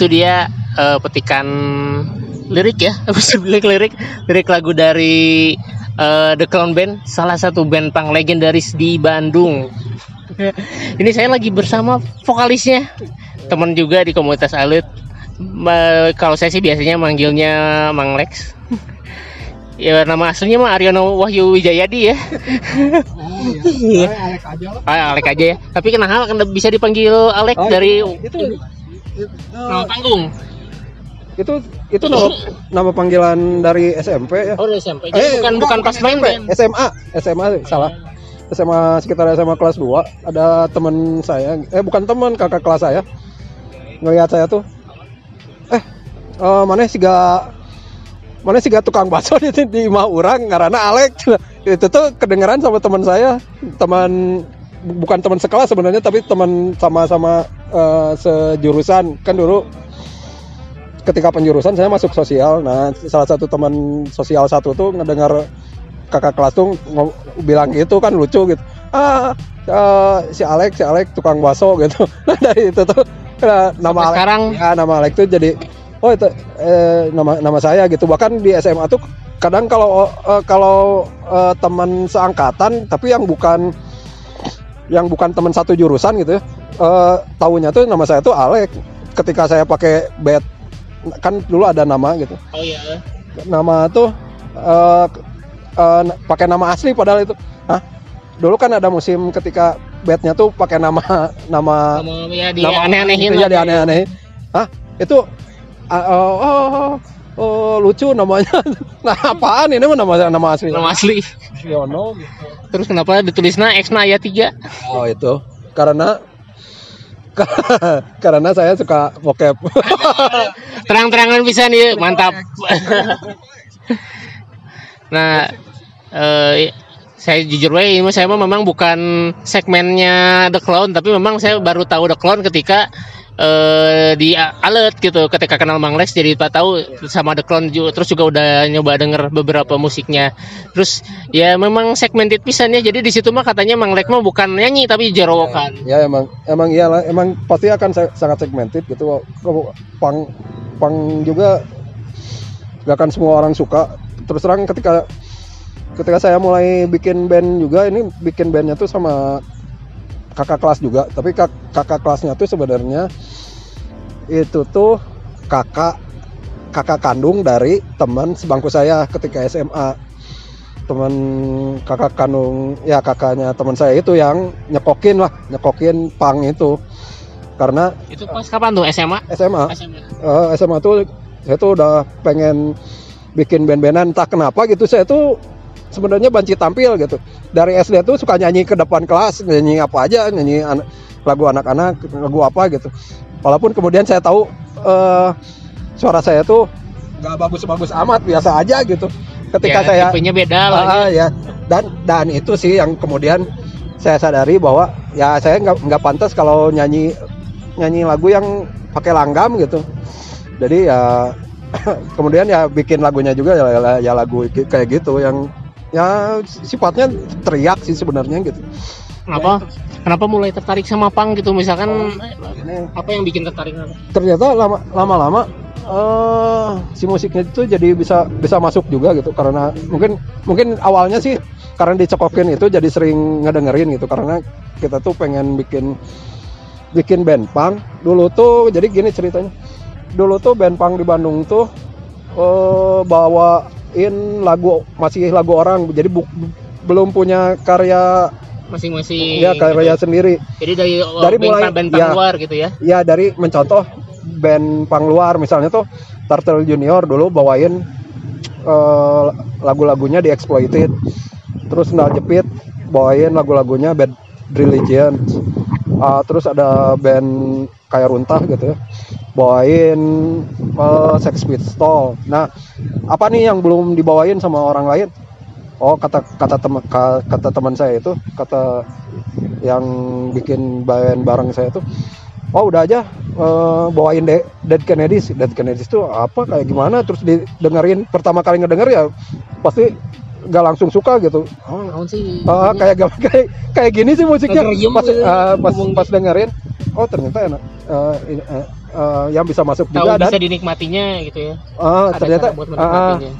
itu dia eh, petikan lirik ya, lirik lirik lirik lagu dari eh, The Clown Band, salah satu band punk legendaris di Bandung. Ini saya lagi bersama vokalisnya, teman juga di komunitas Alut. Ma- kalau saya sih biasanya manggilnya Mang Lex. Ya nama aslinya mah Aryono Wahyu Wijayadi ya. Alek aja lah. Ah, Alek aja ya. Tapi kenapa kan bisa dipanggil Alek Oh, dari itu nama panggung? itu itu nama, nama panggilan dari SMP ya. Oh, dari SMP. Jadi Eh, bukan bukan pas main band. SMA, SMA salah. SMA sekitar SMA kelas 2 ada teman saya eh bukan teman kakak kelas saya ngelihat saya tuh eh eh, mana sih gak mana sih gak tukang bakso di, di imah orang ngarana Alek itu tuh kedengeran sama teman saya teman bukan teman sekelas sebenarnya tapi teman sama-sama eh, sejurusan. Kan dulu ketika penjurusan saya masuk sosial. Nah salah satu teman sosial satu tuh ngedengar kakak kelas tuh bilang gitu kan lucu gitu. Ah eh, si Alex si Alex tukang bakso gitu. Nah dari itu tuh eh, nama Sampai Alex sekarang? ya nama Alex tuh jadi oh itu eh, nama nama saya gitu. Bahkan di SMA tuh kadang kalau eh, kalau eh, teman seangkatan tapi yang bukan yang bukan teman satu jurusan gitu ya eh, tahunya tuh nama saya tuh Alex ketika saya pakai bed kan dulu ada nama gitu Oh iya. nama tuh eh eh, pakai nama asli padahal itu Hah? dulu kan ada musim ketika bednya tuh pakai nama nama Sama ya di nama aneh-anehin. iya lah. di aneh-anehin Hah? itu ah, oh, oh, oh, oh, lucu namanya nah apaan ini mah nama nama asli Nama asli. Yono gitu. Terus kenapa ditulisnya X na ayat 3? oh itu karena karena saya suka bokep Terang-terangan bisa nih, mantap. nah, eh saya jujur wae ini saya memang bukan segmennya The Clown tapi memang saya baru tahu The Clown ketika eh di alert gitu ketika kenal Mang Lex jadi pak tahu sama The Clown juga terus juga udah nyoba denger beberapa musiknya. Terus ya memang segmented pisannya jadi di situ mah katanya Mang Lex mah bukan nyanyi tapi jerowokan. Ya emang emang iyalah emang pasti akan sa- sangat segmented gitu. Pang pang juga gak akan semua orang suka. Terus terang ketika ketika saya mulai bikin band juga ini bikin bandnya tuh sama kakak kelas juga tapi kak- kakak kelasnya tuh sebenarnya itu tuh kakak kakak kandung dari teman sebangku saya ketika SMA teman kakak kandung ya kakaknya teman saya itu yang nyekokin lah nyekokin pang itu. Karena itu pas kapan tuh? SMA SMA SMA eh, SMA tuh saya tuh udah pengen bikin band-bandan entah kenapa gitu. Saya tuh sebenarnya banci tampil gitu. Dari SD tuh suka nyanyi ke depan kelas nyanyi apa aja nyanyi an- lagu anak-anak lagu apa gitu. Walaupun kemudian saya tahu eh, suara saya tuh nggak bagus-bagus amat biasa aja gitu. Ketika Ya, saya tipenya beda lah Ah, ya. dan dan itu sih yang kemudian saya sadari bahwa ya saya nggak nggak pantas kalau nyanyi nyanyi lagu yang pakai langgam gitu. Jadi ya kemudian ya bikin lagunya juga ya, ya lagu kayak gitu yang ya sifatnya teriak sih sebenarnya gitu. Kenapa? Kenapa mulai tertarik sama pang gitu? Misalkan ini. apa yang bikin tertarik? ternyata lama lama-lama eh si musiknya itu jadi bisa bisa masuk juga gitu. Karena mungkin mungkin awalnya sih karena dicekokin itu jadi sering ngedengerin gitu. Karena kita tuh pengen bikin bikin band punk. Dulu tuh jadi gini ceritanya. Dulu tuh band punk di Bandung tuh eh bawain lagu masih lagu orang jadi bu- belum punya karya Masing-masing. ya karya sendiri Jadi dari Dari band- mulai- band ya. luar gitu ya. ya dari mencontoh band pang luar misalnya tuh Turtle Junior dulu bawain eh, lagu-lagunya di Exploited terus Sendal Jepit bawain lagu-lagunya Bad Religion Ah, terus ada band kayak Runtah gitu ya bawain eh, Sex Pistol nah apa nih yang belum dibawain sama orang lain? Oh kata kata teman kata teman saya itu kata yang bikin band bareng saya itu oh udah aja eh, bawain De- Dead Kennedys. Dead Kennedys itu apa kayak gimana? Terus didengerin pertama kali ngedenger ya pasti nggak langsung suka gitu. Oh, naon sih? Ah, kayak kayak kayak gini sih musiknya. Pas gitu, ah, pas pas dengerin oh ternyata enak Eh, ini, eh, yang bisa masuk tahu juga dan bisa dinikmatinya gitu ya. Ada ternyata buat menikmatinya.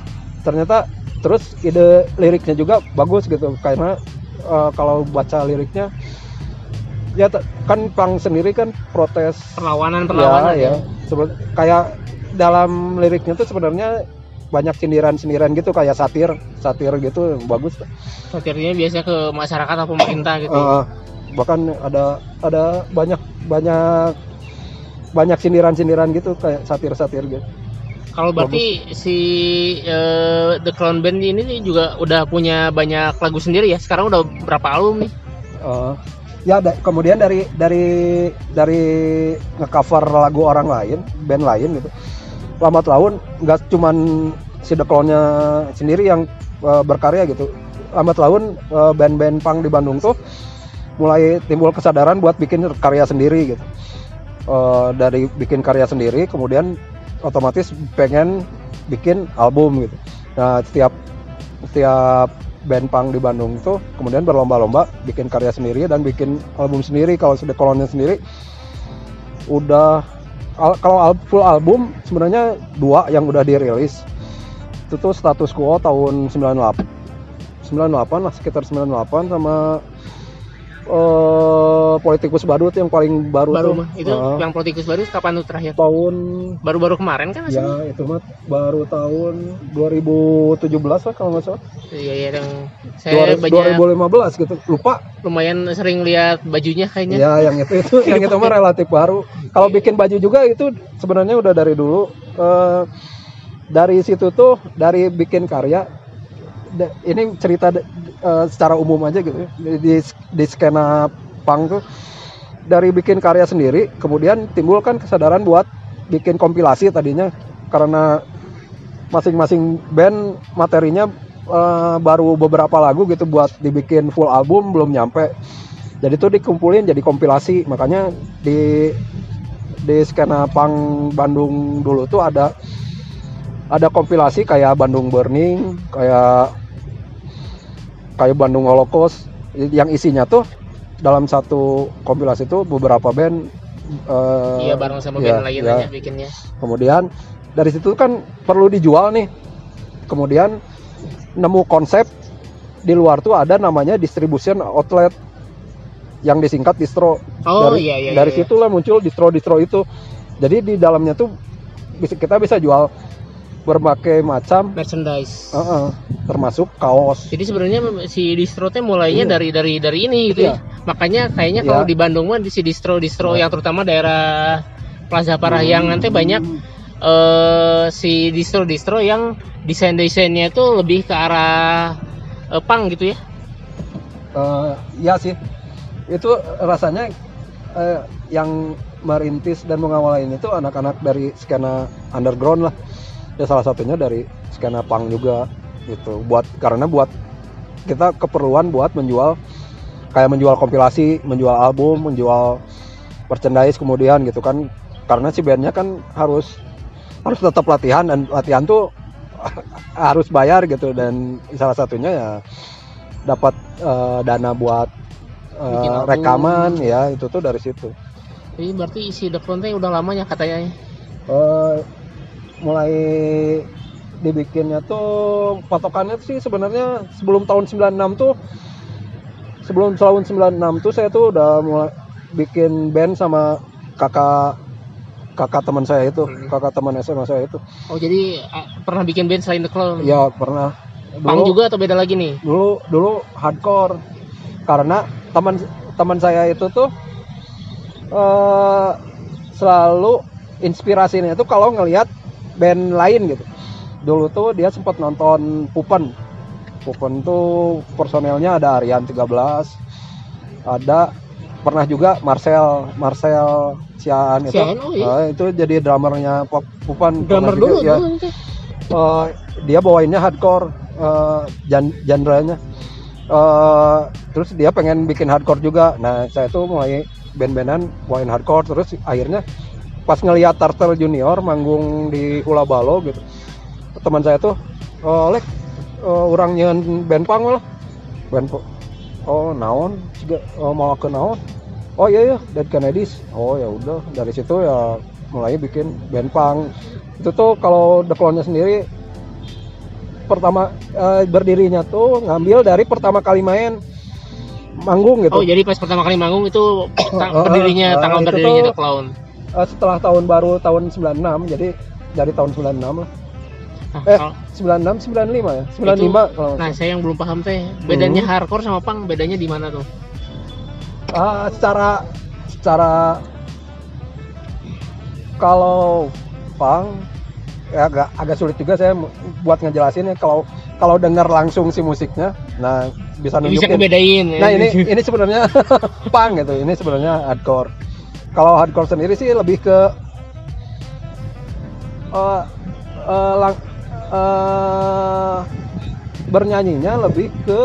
ternyata terus ide liriknya juga bagus gitu karena eh, kalau baca liriknya ya kan pang sendiri kan protes perlawanan perlawanan ya, ya. Sebe- kayak dalam liriknya tuh sebenarnya banyak sindiran-sindiran gitu kayak satir satir gitu bagus satirnya biasanya ke masyarakat atau pemerintah gitu Eh, bahkan ada ada banyak banyak banyak sindiran-sindiran gitu kayak satir-satir gitu. Kalau berarti si eh, The Clown Band ini juga udah punya banyak lagu sendiri ya? Sekarang udah berapa album nih? Eh, ya da- kemudian dari dari dari ngecover lagu orang lain band lain gitu lambat laun nggak cuman si The Clown-nya sendiri yang eh, berkarya gitu. Lambat laun eh, band-band punk di Bandung tuh mulai timbul kesadaran buat bikin karya sendiri gitu Eh, dari bikin karya sendiri kemudian otomatis pengen bikin album gitu. Nah setiap setiap band punk di Bandung tuh kemudian berlomba-lomba bikin karya sendiri dan bikin album sendiri. Kalau sudah kolonnya sendiri udah al- kalau al- full album sebenarnya dua yang udah dirilis. Itu tuh status quo tahun 98 98 lah sekitar 98 sama eh politikus badut yang paling baru, baru tuh. itu eh, yang politikus baru kapan tuh terakhir? Tahun baru-baru kemarin kan ya aslinya? itu mah baru tahun 2017 lah kalau nggak salah. Iya iya yang saya 2000 banyak 2015 gitu. Lupa. Lumayan sering lihat bajunya kayaknya. Ya yang itu itu yang itu mah relatif baru. Kalau bikin baju juga itu sebenarnya udah dari dulu. Eh, dari situ tuh dari bikin karya ini cerita eh, secara umum aja gitu ya. di, di, skena punk tuh dari bikin karya sendiri kemudian timbul kan kesadaran buat bikin kompilasi tadinya. Karena masing-masing band materinya eh, baru beberapa lagu gitu buat dibikin full album belum nyampe. Jadi tuh dikumpulin jadi kompilasi. Makanya di di skena punk Bandung dulu tuh ada ada kompilasi kayak Bandung Burning kayak kayak Bandung Holocaust yang isinya tuh dalam satu kompilasi itu beberapa band eh, iya bareng sama ya, band lain ya. bikinnya kemudian dari situ kan perlu dijual nih kemudian nemu konsep di luar tuh ada namanya distribution outlet yang disingkat distro oh dari iya iya dari iya. situlah muncul distro-distro itu jadi di dalamnya tuh bisa kita bisa jual berbagai macam merchandise eh, eh, termasuk kaos Jadi sebenarnya si distro teh mulainya Iya. dari dari dari ini gitu Iya. ya. Makanya kayaknya Iya. kalau di Bandung mah di si distro distro Iya. yang terutama daerah Plaza Parahyangan teh banyak eh si distro distro yang desain desainnya itu lebih ke arah eh, pang gitu ya. Eh, ya sih itu rasanya eh, yang merintis dan mengawalin itu anak-anak dari skena underground lah ya salah satunya dari skena punk juga gitu buat karena buat kita keperluan buat menjual kayak menjual kompilasi menjual album menjual merchandise kemudian gitu kan karena si bandnya kan harus harus tetap latihan dan latihan tuh harus bayar gitu dan salah satunya ya dapat eh, dana buat album. rekaman ya itu tuh dari situ Jadi berarti si The teh udah lamanya katanya. Eh, mulai dibikinnya tuh patokannya sih sebenarnya sebelum tahun 96 tuh sebelum tahun 96 tuh saya tuh udah mulai bikin band sama kakak kakak teman saya itu Hmm. kakak teman SMA saya itu Oh jadi ah, pernah bikin band selain The Clone? ya pernah Pang juga atau beda lagi nih? dulu dulu hardcore karena teman teman saya itu tuh eh selalu inspirasinya itu kalau ngelihat band lain gitu. Dulu tuh dia sempat nonton Pupen. Pupen tuh personelnya ada Aryan 13 ada pernah juga Marcel Marcel Sian itu. Sian, oh iya. eh, itu jadi drummernya Pop- Pupen. Drummer juga, dulu ya. Eh, dia bawainnya hardcore jan genrenya. Eh, terus dia pengen bikin hardcore juga. Nah saya tuh mulai band-bandan bawain hardcore terus akhirnya pas ngelihat Turtle Junior manggung di Hula Balo gitu teman saya tuh oh lek eh, orang nyeun band pang lah. Oh naon? Juga oh, mau ke naon? Oh iya ya Dead Kennedys. Oh ya udah. Dari situ ya mulai bikin band pang itu tuh kalau The Clone-nya sendiri pertama eh, berdirinya tuh ngambil dari pertama kali main manggung gitu. Oh, jadi pas pertama kali manggung itu ta- Oh, berdirinya oh, tanggal berdirinya tuh- The Clown. Eh, setelah tahun baru tahun 96 jadi dari tahun 96 lah. Nah, eh kalau- 96 95 ya? 95 kalau nah, saya yang belum paham teh, bedanya hardcore sama punk bedanya di mana tuh? Ah, secara secara kalau pang ya agak agak sulit juga saya buat ngejelasin ya. Kalau kalau dengar langsung si musiknya nah bisa Bisa nunjukin. ngebedain ya. nah ini ini sebenarnya pang gitu. Ini sebenarnya hardcore kalau hardcore sendiri sih lebih ke eh eh, lang- eh, bernyanyinya lebih ke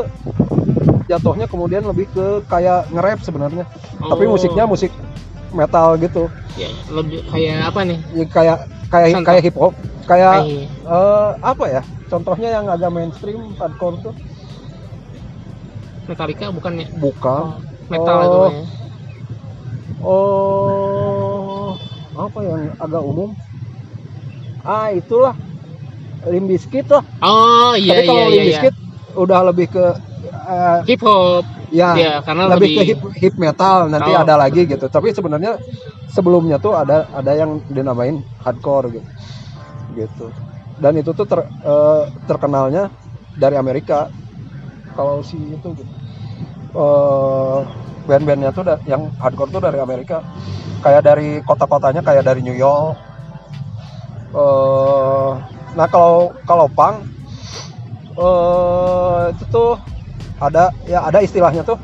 jatuhnya kemudian lebih ke kayak nge-rap sebenarnya tapi Oh. musiknya musik metal gitu Ya, lebih kayak apa nih? Ya, kayak kayak Contoh. kayak hip hop kayak eh, apa ya contohnya yang agak mainstream hardcore tuh Metallica bukan ya? bukan Metal Oh. itu ya. Oh apa yang agak umum ah itulah Limp Bizkit lah Oh, iya tapi kalau iya Limp iya. iya. Udah lebih ke eh, Hip hop. ya Iya, karena lebih, lebih- ke hip, hip metal nanti Oh. ada lagi gitu tapi sebenarnya sebelumnya tuh ada ada yang dinamain hardcore gitu gitu dan itu tuh ter, eh, terkenalnya dari Amerika kalau si itu gitu eh, band-bandnya tuh yang hardcore tuh dari Amerika. Kayak dari kota-kotanya kayak dari New York. Eh nah kalau kalau punk eh itu tuh ada ya ada istilahnya tuh.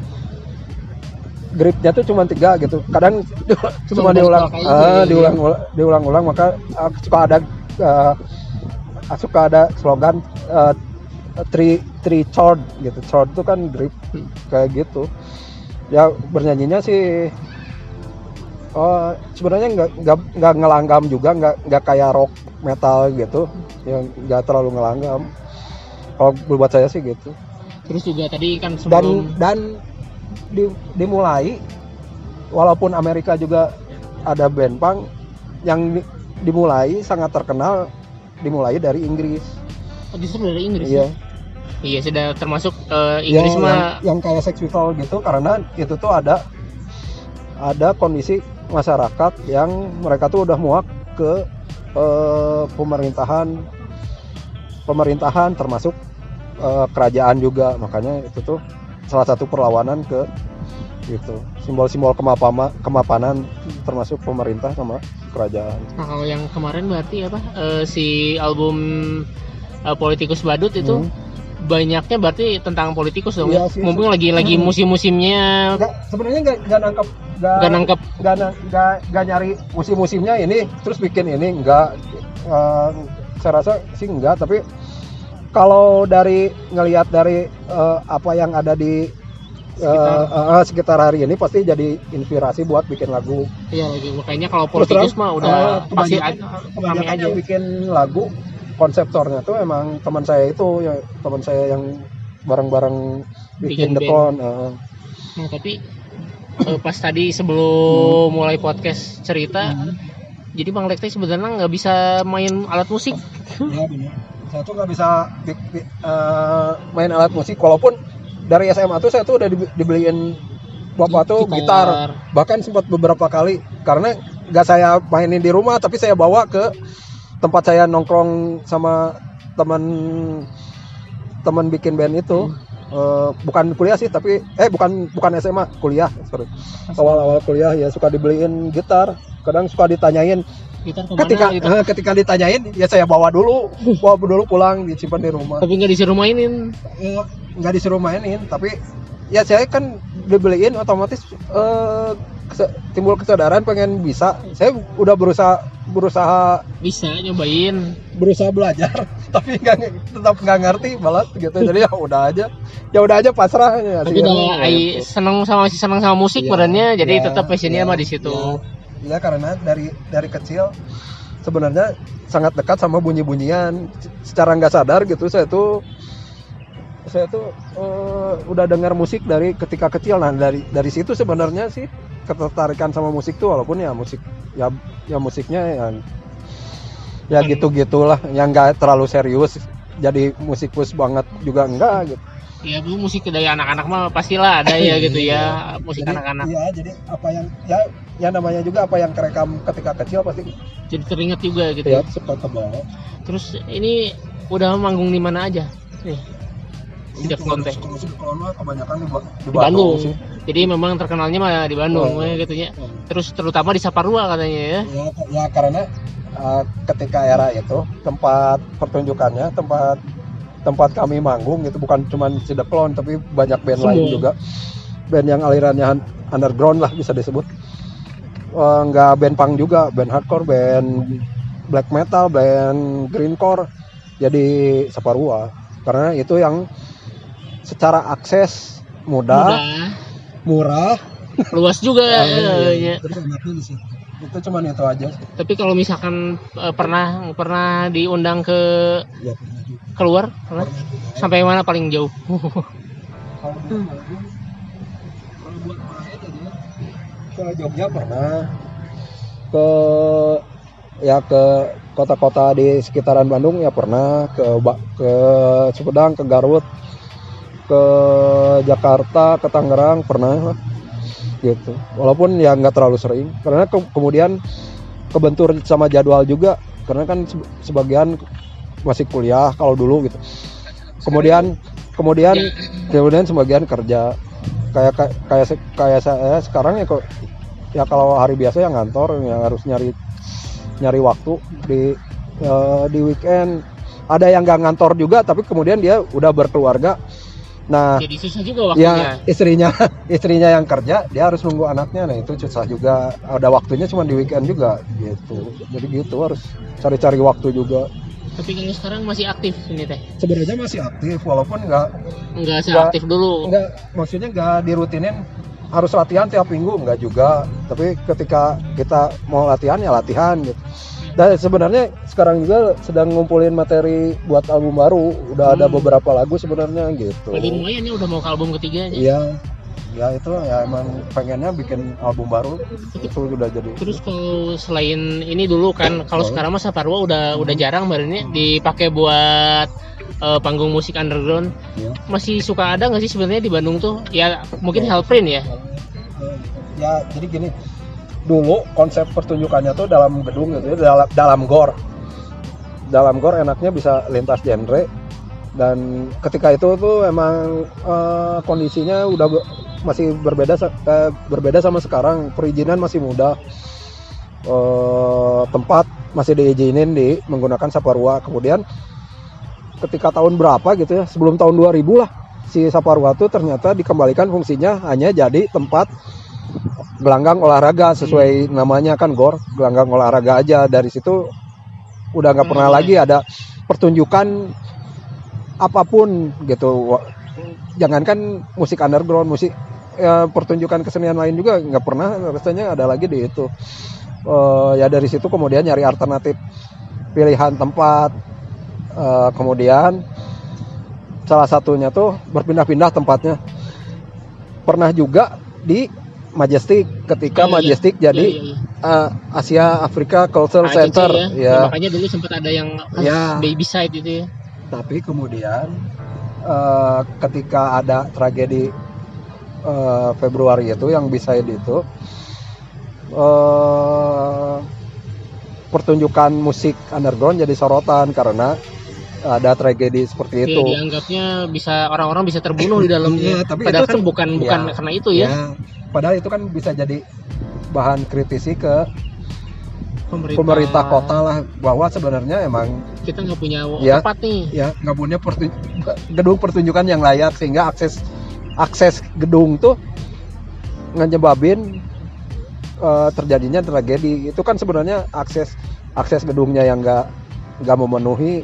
Gripnya tuh cuma tiga gitu. Kadang cuma, diulang iya. diulang diulang-ulang maka ah, suka ada ah, suka ada slogan ah, three three chord gitu. Chord itu kan grip Hmm. kayak gitu ya bernyanyinya sih oh sebenarnya nggak nggak ngelanggam juga nggak nggak kayak rock metal gitu yang nggak terlalu ngelanggam kalau buat saya sih gitu Terus juga tadi kan dan sebelum dan di- dimulai walaupun Amerika juga ada band punk yang di- dimulai sangat terkenal dimulai dari Inggris oh, justru dari Inggris. iya ya? Iya, sudah termasuk yang, Inggris mah yang, yang kayak Pistols gitu karena itu tuh ada ada kondisi masyarakat yang mereka tuh udah muak ke eh, pemerintahan pemerintahan termasuk eh, kerajaan juga makanya itu tuh salah satu perlawanan ke gitu simbol-simbol kemapama kemapanan termasuk pemerintah sama kerajaan Nah, kalau yang kemarin berarti apa? Eh, si album eh, Politikus Badut itu Hmm. Banyaknya berarti tentang politikus dong Iya ya. sih. Mumpung lagi lagi Hmm. musim-musimnya nggak sebenarnya nggak nggak nangkep nggak gak nangkep nggak nggak nggak nyari musim-musimnya ini terus bikin ini nggak Eh, saya rasa sih enggak tapi kalau dari ngelihat dari eh, apa yang ada di eh, Sekitar. eh, sekitar hari ini pasti jadi inspirasi buat bikin lagu Iya makanya kalau politikus mah udah eh, pasti kebanyakan aja. yang bikin lagu konseptornya tuh emang teman saya itu ya teman saya yang bareng-bareng Bikin bikin. Clone eh. Nah, tapi eh, pas tadi sebelum mulai podcast cerita, jadi Bang Lekte sebenarnya nggak bisa main alat musik. Iya benar. Saya tuh nggak bisa bi- bi- eh, main alat musik walaupun dari SMA tuh saya tuh udah dibeliin bapak tuh gitar. bahkan sempat beberapa kali karena nggak saya mainin di rumah tapi saya bawa ke tempat saya nongkrong sama teman teman bikin band itu Eh, bukan kuliah sih tapi eh bukan bukan SMA kuliah sorry. Awal-awal kuliah ya suka dibeliin gitar. Kadang suka ditanyain Gitar ke mana ketika gitu. eh, ketika ditanyain ya saya bawa dulu bawa dulu pulang disimpan di rumah. Tapi nggak disuruh mainin. Eh, nggak disuruh mainin tapi ya saya kan dibeliin otomatis kese- timbul kesadaran pengen bisa. Saya udah berusaha berusaha bisa nyobain. berusaha belajar tapi nggak tetap nggak ngerti malah gitu. Jadi ya udah aja ya udah aja pasrah. Ya, tapi sih, udah gitu. seneng sama masih seneng sama musik Iya, badannya jadi iya, tetap passionnya iya, mah di situ. iya. Iya, karena dari dari kecil sebenarnya sangat dekat sama bunyi-bunyian. Secara nggak sadar gitu saya tuh saya tuh eh, udah dengar musik dari ketika kecil. Nah dari dari situ sebenarnya sih ketertarikan sama musik tuh walaupun ya musik ya ya musiknya yang ya Hmm. gitu gitulah yang nggak terlalu serius. Jadi musikus banget juga enggak gitu. Ya bu musik dari anak-anak mah pastilah ada ya gitu ya. Musik Jadi, anak-anak. iya jadi apa yang ya ya namanya juga apa yang kerekam ketika kecil pasti jadi teringat juga gitu ya ya. suka bawah terus ini udah manggung di mana aja? Nih Sidak Klon mah kebanyakan di, Ba- di Bandung. Sih. jadi memang terkenalnya mah di Bandung Oh. ya gitu ya terus terutama di Saparua katanya ya. Ya, ya karena uh, ketika era itu tempat pertunjukannya tempat tempat kami manggung itu bukan cuma Sidak Klon tapi banyak band Semua. lain juga. Band yang alirannya un- underground lah bisa disebut. Nggak band punk juga band hardcore band black metal band greencore. Jadi Saparua. Karena itu yang secara akses mudah, mudah. murah. Luas juga ya, ya. Terus enaknya di situ. Itu cuman itu aja. Tapi kalau misalkan eh, pernah pernah diundang ke Ya, pernah keluar pernah? Pernah juga. sampai mana paling jauh? Kalau buat ke Jogja pernah. Ke ya ke kota-kota di sekitaran Bandung ya pernah. Ke ke Sumedang ke Garut ke Jakarta ke Tangerang pernah lah gitu. Walaupun ya nggak terlalu sering karena ke- kemudian kebentur sama jadwal juga karena kan se- sebagian masih kuliah kalau dulu gitu. Kemudian kemudian kemudian sebagian kerja. Kayak kayak kayak, saya sekarang ya kok ya kalau hari biasa yang ngantor yang harus nyari nyari waktu di eh, di weekend. Ada yang nggak ngantor juga tapi kemudian dia udah berkeluarga nah jadi susah juga waktunya. ya istrinya istrinya yang kerja dia harus nunggu anaknya. Nah itu susah juga. Ada waktunya cuma di weekend juga gitu. Jadi gitu harus cari-cari waktu juga. Tapi kalau sekarang masih aktif ini teh? Sebenarnya masih aktif walaupun nggak nggak seaktif dulu. nggak maksudnya nggak dirutinin harus latihan tiap minggu nggak juga. Tapi ketika kita mau latihan ya latihan gitu dan sebenarnya sekarang juga sedang ngumpulin materi buat album baru udah ada Hmm. beberapa lagu sebenarnya gitu Lagi lumayan ya udah mau ke album ketiganya iya ya itu ya emang pengennya bikin album baru itu udah jadi Terus kalau selain ini dulu kan, kalau Oh. sekarang mah Saparwa udah udah jarang barunya dipakai buat eh, panggung musik underground. Iya. Masih suka ada nggak sih sebenarnya di Bandung tuh? Ya mungkin Iya. Hellprint ya. ya jadi gini dulu konsep pertunjukannya tuh dalam gedung gitu ya dalam dalam gor. Dalam gor enaknya bisa lintas genre dan ketika itu tuh emang eh, kondisinya udah masih berbeda eh, berbeda sama sekarang perizinan masih mudah Eh, tempat masih diizinin di menggunakan Saparua. Kemudian ketika tahun berapa gitu ya sebelum tahun 2000 lah si Saparua tuh ternyata dikembalikan fungsinya hanya jadi tempat gelanggang olahraga sesuai namanya kan gor. Gelanggang olahraga aja. Dari situ udah nggak pernah Hmm. lagi ada pertunjukan apa pun gitu. Jangankan musik underground musik ya, pertunjukan kesenian lain juga nggak pernah. Rasanya ada lagi di itu. Eh, ya dari situ kemudian nyari alternatif pilihan tempat. Eh, kemudian salah satunya tuh berpindah-pindah tempatnya. Pernah juga di Majestic ketika Iya, iya. Majestic jadi Iya, iya, iya. eh, Asia Afrika Cultural ACC Center ya. ya Nah, makanya dulu sempat ada yang ah, Ya. baby side itu ya. tapi kemudian eh, ketika ada tragedi eh, Februari itu yang bisa itu eh, pertunjukan musik underground jadi sorotan karena ada tragedi seperti itu. Iya, dianggapnya bisa orang-orang bisa terbunuh di dalamnya. Iya, tapi Padahal itu kan bukan bukan Iya. karena itu ya. Padahal itu kan bisa jadi bahan kritisi ke Pemerintah, pemerintah kota lah bahwa sebenarnya emang kita nggak punya Ya. tempat nih. ya nggak punya pertun- gedung pertunjukan yang layak sehingga akses akses gedung tuh ngejebabin eh, terjadinya tragedi itu kan sebenarnya akses akses gedungnya yang nggak nggak memenuhi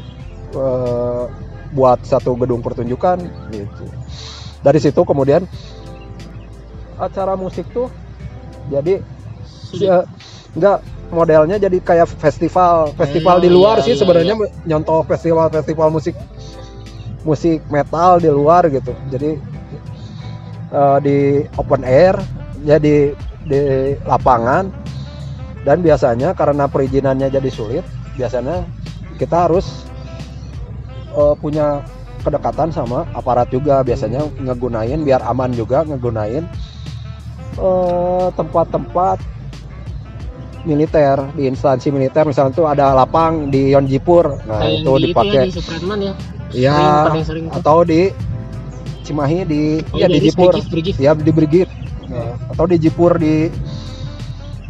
eh, buat satu gedung pertunjukan gitu dari situ kemudian acara musik tuh jadi ya, nggak modelnya jadi kayak festival festival Hmm, di luar iya, sih iya, sebenarnya nyontoh festival festival musik musik metal di luar gitu. Jadi eh, di open air jadi di lapangan. Dan biasanya karena perizinannya jadi sulit biasanya kita harus eh, punya kedekatan sama aparat juga. Biasanya ngegunain biar aman juga ngegunain eh, tempat-tempat militer di instansi militer misalnya tuh ada lapang di Yonjipur nah Kayak itu yang di itu ya dipakai. di Supratman ya? Ya tuh. atau di Cimahi di Oh, ya di Jipur. Brigif, ya di Brigif. Nah, atau di Jipur di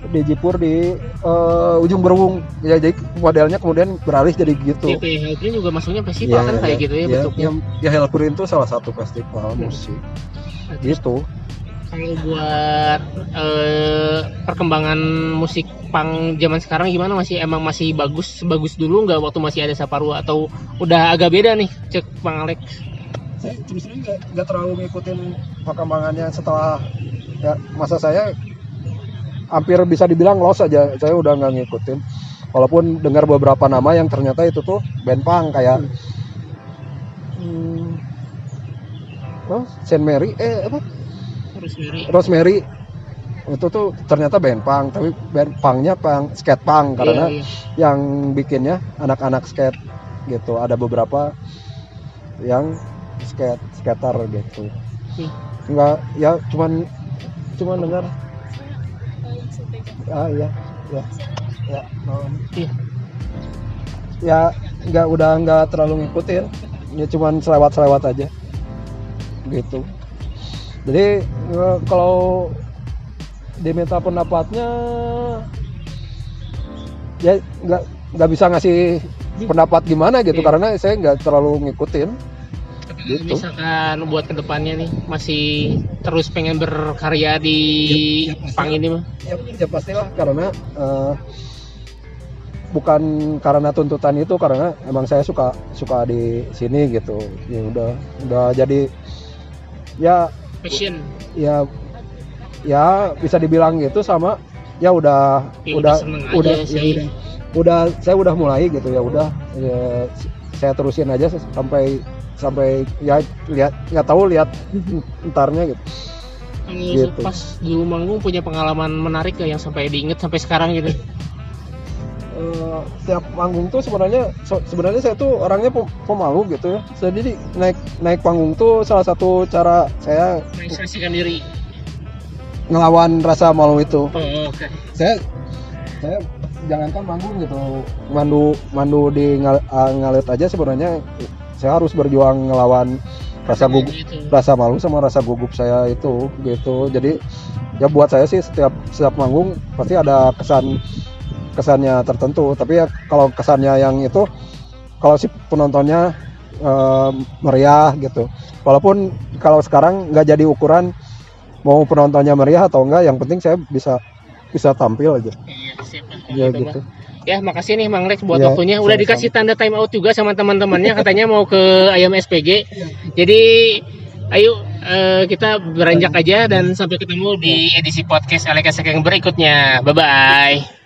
di Jipur di eh, ujung Berung ya jadi modelnya kemudian beralih jadi gitu. Ya, Hellgreen juga masuknya festival kan kayak gitu ya, bentuknya. ya, ya Hellgreen itu salah satu festival Hmm. musik. Gitu kalau buat eh, perkembangan musik pang zaman sekarang gimana? Masih emang masih bagus bagus dulu nggak waktu masih ada Saparua? Atau udah agak beda nih cek Bang Alex? Saya terang nggak terlalu ngikutin perkembangannya setelah ya masa saya hampir bisa dibilang los aja. Saya udah nggak ngikutin. Walaupun dengar beberapa nama yang ternyata itu tuh band punk kayak hmm, oh, Saint Mary eh apa Rosemary. Rosemary. Itu tuh ternyata band punk tapi band punknya punk skate karena Iya, iya. yang bikinnya anak-anak skate gitu. Ada beberapa yang skate skater gitu. Hmm. enggak ya cuman cuman dengar. Ah iya ya ya um, Iya. ya nggak udah nggak terlalu ngikutin. Ya cuman selewat selewat aja. Gitu jadi eh, kalau diminta pendapatnya ya nggak nggak bisa ngasih pendapat gimana gitu Iya. karena saya nggak terlalu ngikutin. Gitu. misalkan buat ke depannya nih masih terus pengen berkarya di Ya, ya, pang ini mah? ya, ya pastilah karena eh, bukan karena tuntutan itu karena emang saya suka suka di sini gitu. Ya udah udah jadi ya passion. Ya ya bisa dibilang gitu sama ya udah Ya, udah udah seneng aja udah ya udah. udah saya udah mulai gitu ya udah ya, saya terusin aja sampai sampai ya lihat nggak tahu lihat entarnya gitu. Kalau Gitu. pas dulu manggung punya pengalaman menarik gak yang sampai diinget sampai sekarang gitu Eh, setiap manggung tuh sebenarnya so- sebenarnya saya tuh orangnya pem- pemalu gitu ya. Jadi naik naik panggung tuh salah satu cara saya mengekspresikan diri. ngelawan rasa malu itu. Oh oke. Saya saya jangankan manggung gitu. Mandu mandu di ngal, ngalit aja sebenarnya saya harus berjuang ngelawan rasa gugup Gitu. rasa malu sama rasa gugup saya itu gitu. Jadi ya buat saya sih setiap setiap manggung pasti ada kesan kesannya tertentu tapi ya kalau kesannya yang itu kalau si penontonnya eh, meriah gitu walaupun kalau sekarang nggak jadi ukuran mau penontonnya meriah atau enggak yang penting saya bisa bisa tampil aja Iya, siap. ya Gitu, gitu. Ya, makasih nih Mang Lex buat Ya, waktunya. Udah sama-sama. dikasih tanda time out juga sama teman-temannya katanya mau ke ayam SPG. Jadi ayo eh, kita beranjak aja dan sampai ketemu di edisi podcast Alekasek yang berikutnya. Bye bye.